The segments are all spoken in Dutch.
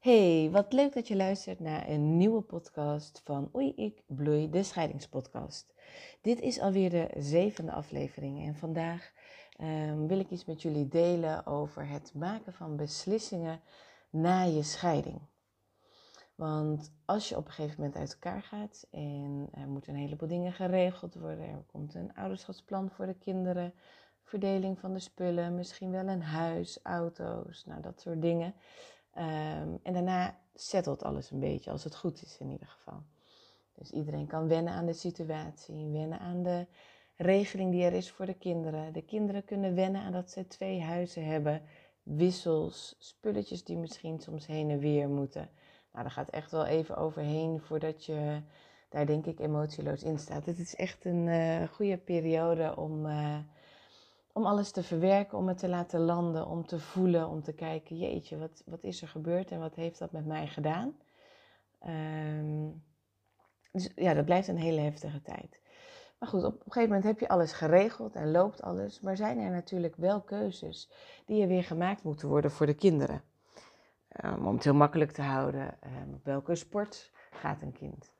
Hey, wat leuk dat je luistert naar een nieuwe podcast van Oei, ik bloei, de scheidingspodcast. Dit is alweer de zevende aflevering en vandaag ehm, wil ik iets met jullie delen over het maken van beslissingen na je scheiding. Want als je op een gegeven moment uit elkaar gaat en er moeten een heleboel dingen geregeld worden, er komt een ouderschapsplan voor de kinderen, verdeling van de spullen, misschien wel een huis, auto's, nou dat soort dingen. Ehm, en daarna settelt alles een beetje, als het goed is in ieder geval. Dus iedereen kan wennen aan de situatie, wennen aan de regeling die er is voor de kinderen. De kinderen kunnen wennen aan dat ze twee huizen hebben, wissels, spulletjes die misschien soms heen en weer moeten. Nou, daar gaat echt wel even overheen voordat je daar denk ik emotieloos in staat. Het is echt een uh, goede periode om, uh, om alles te verwerken, om het te laten landen, om te voelen, om te kijken, jeetje, wat, wat is er gebeurd en wat heeft dat met mij gedaan? Um, dus ja, dat blijft een hele heftige tijd. Maar goed, op een gegeven moment heb je alles geregeld en loopt alles. Maar zijn er natuurlijk wel keuzes die er weer gemaakt moeten worden voor de kinderen. Um, om het heel makkelijk te houden. Um, welke sport gaat een kind?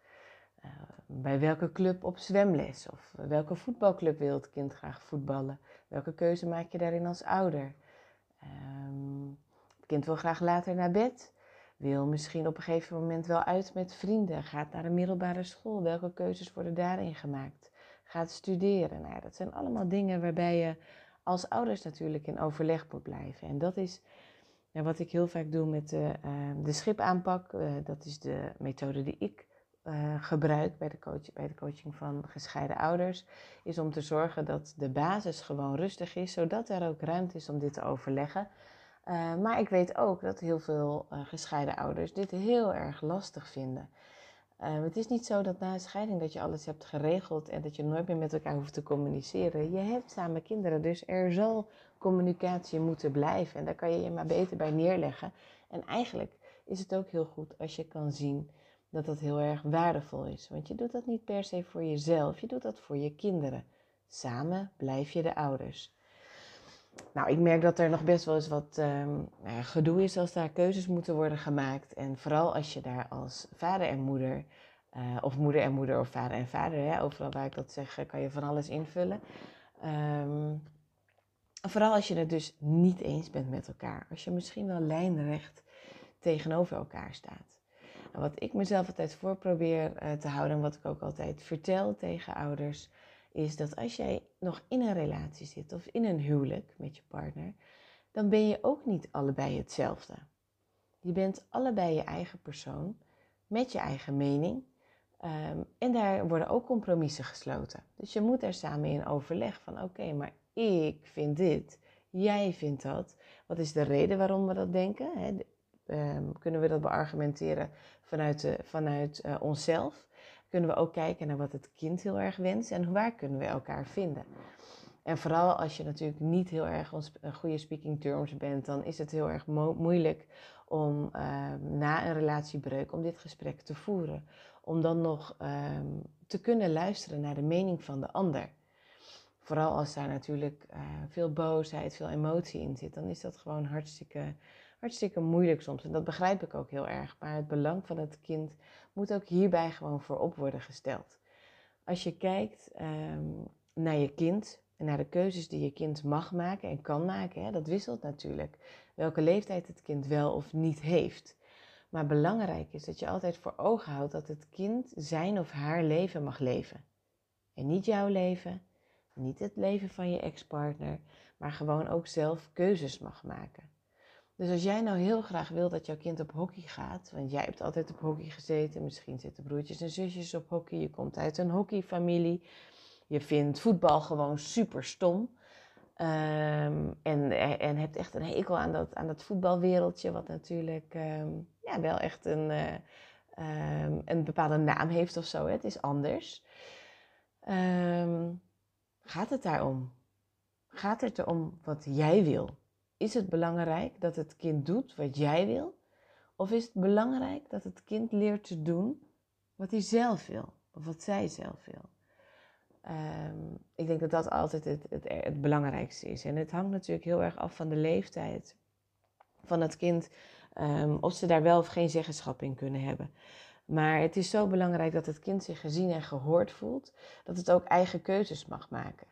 Uh, bij welke club op zwemles? Of welke voetbalclub wil het kind graag voetballen? Welke keuze maak je daarin als ouder? Um, het kind wil graag later naar bed. Wil misschien op een gegeven moment wel uit met vrienden. Gaat naar een middelbare school. Welke keuzes worden daarin gemaakt? Gaat studeren. Nou dat zijn allemaal dingen waarbij je als ouders natuurlijk in overleg moet blijven. En dat is wat ik heel vaak doe met de, uh, de schipaanpak. Uh, dat is de methode die ik uh, gebruik bij de, coach, bij de coaching van gescheiden ouders, is om te zorgen dat de basis gewoon rustig is, zodat er ook ruimte is om dit te overleggen. Uh, maar ik weet ook dat heel veel uh, gescheiden ouders dit heel erg lastig vinden. het is niet zo dat na een scheiding dat je alles hebt geregeld en dat je nooit meer met elkaar hoeft te communiceren. Je hebt samen kinderen, dus er zal communicatie moeten blijven. En daar kan je je maar beter bij neerleggen. En eigenlijk is het ook heel goed als je kan zien dat dat heel erg waardevol is. Want je doet dat niet per se voor jezelf, je doet dat voor je kinderen. Samen blijf je de ouders. Nou, ik merk dat er nog best wel eens wat um, gedoe is als daar keuzes moeten worden gemaakt. En vooral als je daar als vader en moeder, uh, of moeder en moeder of vader en vader, hè, overal waar ik dat zeg, kan je van alles invullen. Um, vooral als je het dus niet eens bent met elkaar. Als je misschien wel lijnrecht tegenover elkaar staat. Wat ik mezelf altijd voor probeer uh, te houden en wat ik ook altijd vertel tegen ouders, is dat als jij nog in een relatie zit of in een huwelijk met je partner, dan ben je ook niet allebei hetzelfde. Je bent allebei je eigen persoon met je eigen mening. Um, en daar worden ook compromissen gesloten. Dus je moet er samen in overleg van oké, maar ik vind dit, jij vindt dat. Wat is de reden waarom we dat denken? Um, kunnen we dat beargumenteren vanuit, de, vanuit uh, onszelf? Kunnen we ook kijken naar wat het kind heel erg wenst en waar kunnen we elkaar vinden? En vooral als je natuurlijk niet heel erg een goede speaking terms bent, dan is het heel erg mo moeilijk om uh, na een relatiebreuk om dit gesprek te voeren. Om dan nog um, te kunnen luisteren naar de mening van de ander. Vooral als daar natuurlijk uh, veel boosheid, veel emotie in zit, dan is dat gewoon hartstikke hartstikke moeilijk soms. En dat begrijp ik ook heel erg. Maar het belang van het kind moet ook hierbij gewoon voorop worden gesteld. Als je kijkt um, naar je kind en naar de keuzes die je kind mag maken en kan maken, hè, dat wisselt natuurlijk. Welke leeftijd het kind wel of niet heeft. Maar belangrijk is dat je altijd voor ogen houdt dat het kind zijn of haar leven mag leven. En niet jouw leven, niet het leven van je ex-partner, maar gewoon ook zelf keuzes mag maken. Dus als jij nou heel graag wil dat jouw kind op hockey gaat, want jij hebt altijd op hockey gezeten, misschien zitten broertjes en zusjes op hockey, je komt uit een hockeyfamilie, je vindt voetbal gewoon super stom um, en, en hebt echt een hekel aan dat, aan dat voetbalwereldje, wat natuurlijk um, ja, wel echt een, uh, um, een bepaalde naam heeft of zo. Hè? Het is anders. gaat het daarom? Gaat het erom wat jij wil? Is het belangrijk dat het kind doet wat jij wil? Of is het belangrijk dat het kind leert te doen wat hij zelf wil? Of wat zij zelf wil? Um, ik denk dat dat altijd het, het, het, belangrijkste is. En het hangt natuurlijk heel erg af van de leeftijd van het kind Ehm, of ze daar wel of geen zeggenschap in kunnen hebben. Maar het is zo belangrijk dat het kind zich gezien en gehoord voelt, dat het ook eigen keuzes mag maken.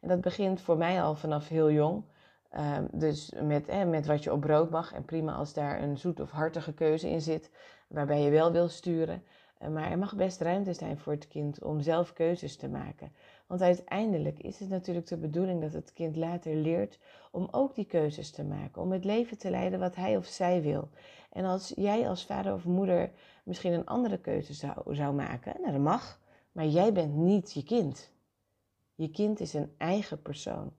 En dat begint voor mij al vanaf heel jong. Ehm, dus met, met wat je op brood mag. En prima als daar een zoet of hartige keuze in zit, waarbij je wel wil sturen. Eh, maar er mag best ruimte zijn voor het kind om zelf keuzes te maken. Want uiteindelijk is het natuurlijk de bedoeling dat het kind later leert om ook die keuzes te maken. Om het leven te leiden wat hij of zij wil. En als jij als vader of moeder misschien een andere keuze zou, zou maken, nou dat mag. Maar jij bent niet je kind. Je kind is een eigen persoon.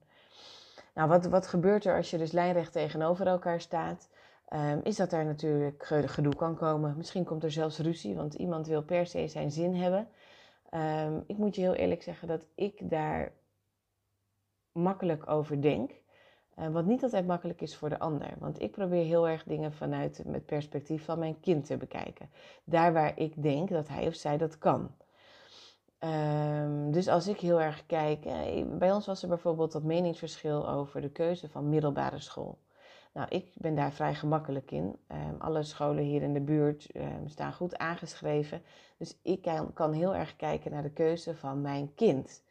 Nou, wat, wat gebeurt er als je dus lijnrecht tegenover elkaar staat? Ehm, is dat er natuurlijk gedoe kan komen. Misschien komt er zelfs ruzie, want iemand wil per se zijn zin hebben. Ehm, ik moet je heel eerlijk zeggen dat ik daar makkelijk over denk. Uh, wat niet altijd makkelijk is voor de ander. Want ik probeer heel erg dingen vanuit het perspectief van mijn kind te bekijken. Daar waar ik denk dat hij of zij dat kan. Ehm, dus als ik heel erg kijk, eh, bij ons was er bijvoorbeeld dat meningsverschil over de keuze van middelbare school. Nou, ik ben daar vrij gemakkelijk in. Um, alle scholen hier in de buurt um, staan goed aangeschreven. Dus ik kan, kan, heel erg kijken naar de keuze van mijn kind.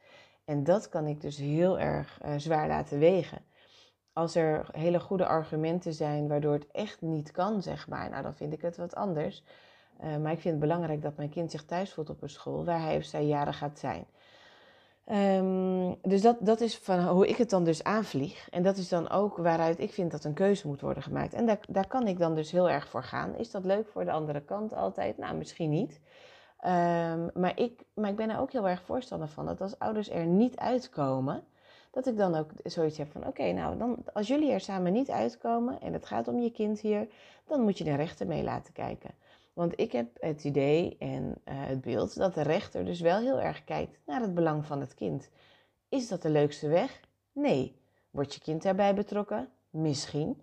En dat kan ik dus heel erg uh, zwaar laten wegen. Als er hele goede argumenten zijn waardoor het echt niet kan, zeg maar, nou dan vind ik het wat anders. Uh, maar ik vind het belangrijk dat mijn kind zich thuis voelt op een school waar hij of zij jaren gaat zijn. Um, dus dat, dat is van hoe ik het dan dus aanvlieg. En dat is dan ook waaruit ik vind dat een keuze moet worden gemaakt. En daar, daar kan ik dan dus heel erg voor gaan. Is dat leuk voor de andere kant altijd? Nou, misschien niet. Um, maar, ik, maar ik ben er ook heel erg voorstander van dat als ouders er niet uitkomen, dat ik dan ook zoiets heb van: oké, nou, dan, als jullie er samen niet uitkomen en het gaat om je kind hier, dan moet je de rechter mee laten kijken. Want ik heb het idee en uh, het beeld dat de rechter dus wel heel erg kijkt naar het belang van het kind. Is dat de leukste weg? Nee. Wordt je kind daarbij betrokken? Misschien.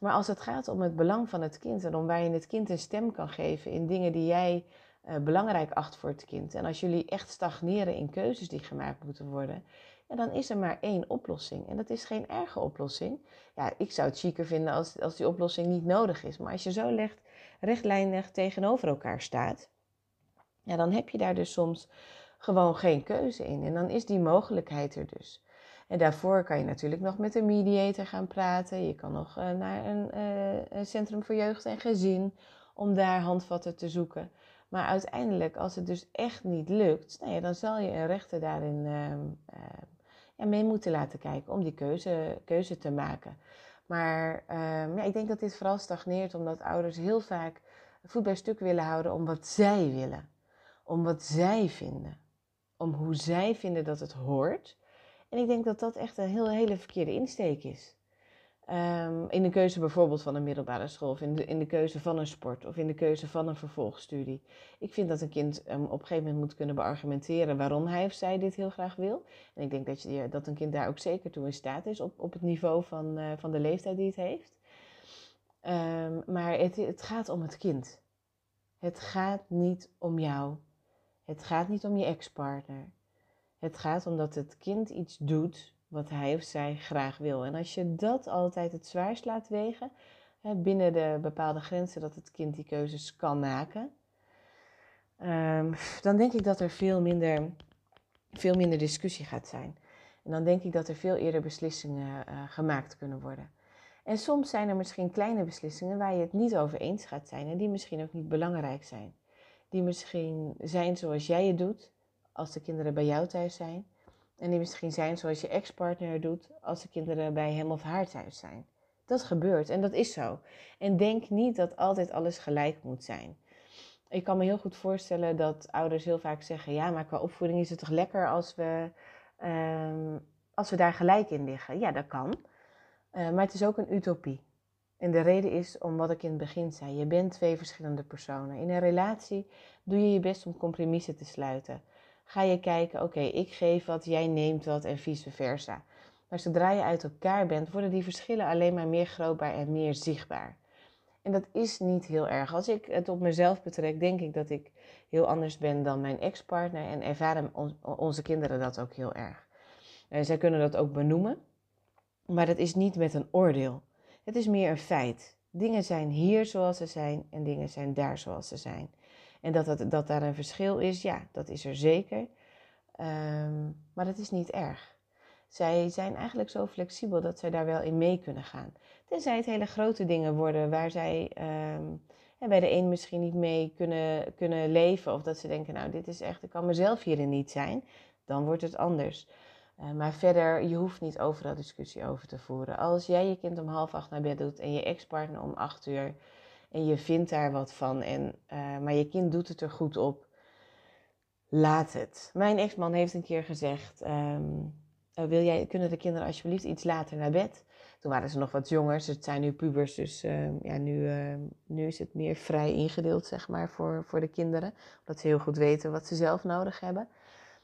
Maar als het gaat om het belang van het kind en om waar je het kind een stem kan geven in dingen die jij uh, belangrijk acht voor het kind. En als jullie echt stagneren in keuzes die gemaakt moeten worden, dan is er maar één oplossing. En dat is geen erge oplossing. Ja, ik zou het chiquer vinden als, als die oplossing niet nodig is. Maar als je zo legt rechtlijnig tegenover elkaar staat, ja, dan heb je daar dus soms gewoon geen keuze in. En dan is die mogelijkheid er dus. En daarvoor kan je natuurlijk nog met een mediator gaan praten. Je kan nog uh, naar een, uh, een, centrum voor jeugd en gezin om daar handvatten te zoeken. Maar uiteindelijk, als het dus echt niet lukt, nou ja, dan zal je een rechter daarin uh, ja, mee moeten laten kijken om die keuze, keuze te maken. Maar um, ja, ik denk dat dit vooral stagneert omdat ouders heel vaak voet bij stuk willen houden om wat zij willen. Om wat zij vinden. Om hoe zij vinden dat het hoort. En ik denk dat dat echt een heel, hele verkeerde insteek is. Um, in de keuze bijvoorbeeld van een middelbare school, of in de, in de keuze van een sport, of in de keuze van een vervolgstudie. Ik vind dat een kind um, op een gegeven moment moet kunnen beargumenteren waarom hij of zij dit heel graag wil. En ik denk dat, je, dat een kind daar ook zeker toe in staat is op, op het niveau van, uh, van de leeftijd die het heeft. Um, maar het, het gaat om het kind. Het gaat niet om jou. Het gaat niet om je ex-partner. Het gaat om dat het kind iets doet wat hij of zij graag wil. En als je dat altijd het zwaarst laat wegen, binnen de bepaalde grenzen dat het kind die keuzes kan maken, um, dan denk ik dat er veel minder, veel minder discussie gaat zijn. En dan denk ik dat er veel eerder beslissingen uh, gemaakt kunnen worden. En soms zijn er misschien kleine beslissingen waar je het niet over eens gaat zijn en die misschien ook niet belangrijk zijn. Die misschien zijn zoals jij het doet als de kinderen bij jou thuis zijn. En die misschien zijn zoals je ex-partner doet als de kinderen bij hem of haar thuis zijn. Dat gebeurt en dat is zo. En denk niet dat altijd alles gelijk moet zijn. Ik kan me heel goed voorstellen dat ouders heel vaak zeggen: ja, maar qua opvoeding is het toch lekker als we, um, als we daar gelijk in liggen. Ja, dat kan. Uh, maar het is ook een utopie. En de reden is om wat ik in het begin zei: je bent twee verschillende personen. In een relatie doe je je best om compromissen te sluiten ga je kijken, oké, ik geef wat, jij neemt wat en vice versa. Maar zodra je uit elkaar bent, worden die verschillen alleen maar meer grootbaar en meer zichtbaar. En dat is niet heel erg. Als ik het op mezelf betrek, denk ik dat ik heel anders ben dan mijn ex-partner en ervaren onze kinderen dat ook heel erg. En zij kunnen dat ook benoemen, maar dat is niet met een oordeel. Het is meer een feit. Dingen zijn hier zoals ze zijn en dingen zijn daar zoals ze zijn. En dat, dat, daar een verschil is, ja, dat is er zeker. Ehm, maar dat is niet erg. Zij zijn eigenlijk zo flexibel dat zij daar wel in mee kunnen gaan. Tenzij het hele grote dingen worden waar zij um, bij de een misschien niet mee kunnen, kunnen leven. Of dat ze denken, nou dit is echt, ik kan mezelf hierin niet zijn. Dan wordt het anders. Uh, maar verder, je hoeft niet overal discussie over te voeren. Als jij je kind om half acht naar bed doet en je ex-partner om acht uur en je vindt daar wat van, en, uh, maar je kind doet het er goed op, laat het. Mijn ex-man heeft een keer gezegd: um, wil jij, kunnen de kinderen alsjeblieft iets later naar bed? Toen waren ze nog wat jonger, ze zijn nu pubers, dus uh, ja, nu, uh, nu is het meer vrij ingedeeld, zeg maar, voor, voor de kinderen. Omdat ze heel goed weten wat ze zelf nodig hebben.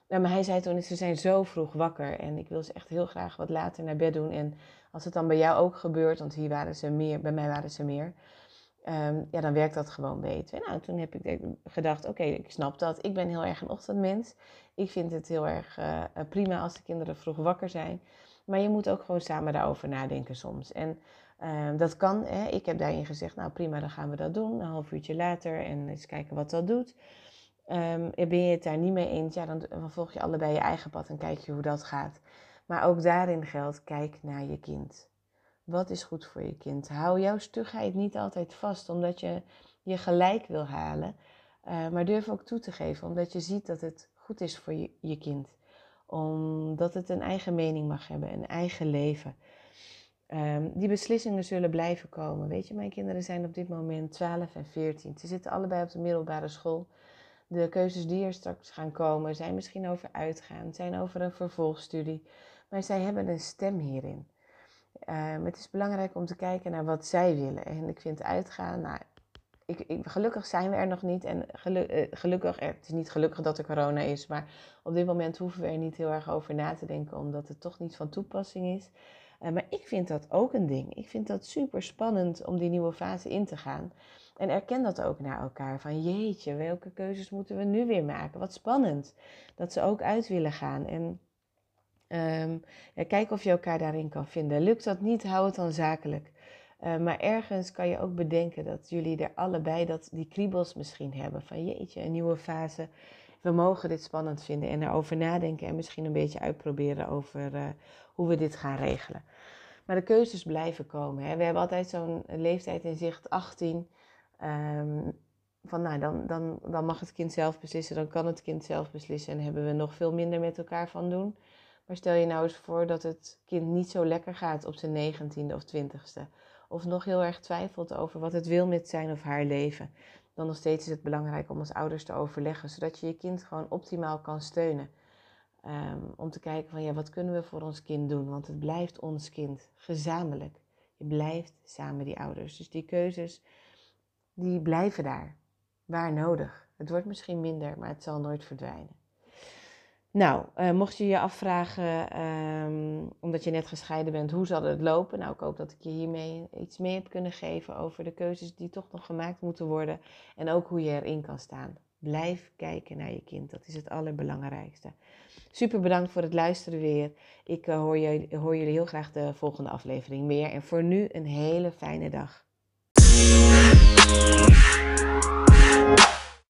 Maar hij zei toen, ze zijn zo vroeg wakker en ik wil ze echt heel graag wat later naar bed doen. En als het dan bij jou ook gebeurt, want hier waren ze meer, bij mij waren ze meer, um, ja, dan werkt dat gewoon beter. Nou, toen heb ik gedacht, oké, ik snap dat. Ik ben heel erg een ochtendmens. Ik vind het heel erg uh, prima als de kinderen vroeg wakker zijn. Maar je moet ook gewoon samen daarover nadenken soms. En uh, dat kan. Hè. Ik heb daarin gezegd, nou prima, dan gaan we dat doen. Een half uurtje later en eens kijken wat dat doet. Um, ben je het daar niet mee eens, ja, dan, dan volg je allebei je eigen pad en kijk je hoe dat gaat. Maar ook daarin geldt, kijk naar je kind. Wat is goed voor je kind? Hou jouw stugheid niet altijd vast omdat je je gelijk wil halen. Uh, maar durf ook toe te geven omdat je ziet dat het goed is voor je, kind. Omdat het een eigen mening mag hebben, een eigen leven. Um, die beslissingen zullen blijven komen. Weet je, mijn kinderen zijn op dit moment 12 en 14. Ze zitten allebei op de middelbare school. De keuzes die er straks gaan komen zijn misschien over uitgaan, zijn over een vervolgstudie. Maar zij hebben een stem hierin. Um, het is belangrijk om te kijken naar wat zij willen. En ik vind uitgaan, nou, ik, ik, gelukkig zijn we er nog niet. En uh, gelukkig, het is niet gelukkig dat er corona is, maar op dit moment hoeven we er niet heel erg over na te denken, omdat het toch niet van toepassing is. Uh, maar ik vind dat ook een ding. Ik vind dat super spannend om die nieuwe fase in te gaan. En erken dat ook naar elkaar. Van jeetje, welke keuzes moeten we nu weer maken? Wat spannend. Dat ze ook uit willen gaan. En um, ja, kijk of je elkaar daarin kan vinden. Lukt dat niet, hou het dan zakelijk. Uh, maar ergens kan je ook bedenken dat jullie er allebei dat, die kriebels misschien hebben. Van jeetje, een nieuwe fase. We mogen dit spannend vinden en erover nadenken. En misschien een beetje uitproberen over uh, hoe we dit gaan regelen. Maar de keuzes blijven komen. Hè. We hebben altijd zo'n leeftijd in zicht, 18. Um, van nou, dan, dan, dan mag het kind zelf beslissen, dan kan het kind zelf beslissen en hebben we nog veel minder met elkaar van doen. Maar stel je nou eens voor dat het kind niet zo lekker gaat op zijn negentiende of twintigste. Of nog heel erg twijfelt over wat het wil met zijn of haar leven. Dan nog steeds is het belangrijk om als ouders te overleggen, zodat je je kind gewoon optimaal kan steunen. Um, om te kijken van ja, wat kunnen we voor ons kind doen? Want het blijft ons kind, gezamenlijk. Je blijft samen die ouders. Dus die keuzes die blijven daar, waar nodig. Het wordt misschien minder, maar het zal nooit verdwijnen. Nou, uh, mocht je je afvragen, um, omdat je net gescheiden bent, hoe zal het lopen? Nou, ik hoop dat ik je hiermee iets mee heb kunnen geven over de keuzes die toch nog gemaakt moeten worden. En ook hoe je erin kan staan. Blijf kijken naar je kind, dat is het allerbelangrijkste. Super bedankt voor het luisteren weer. Ik uh, hoor, hoor jullie heel graag de volgende aflevering meer. En voor nu een hele fijne dag.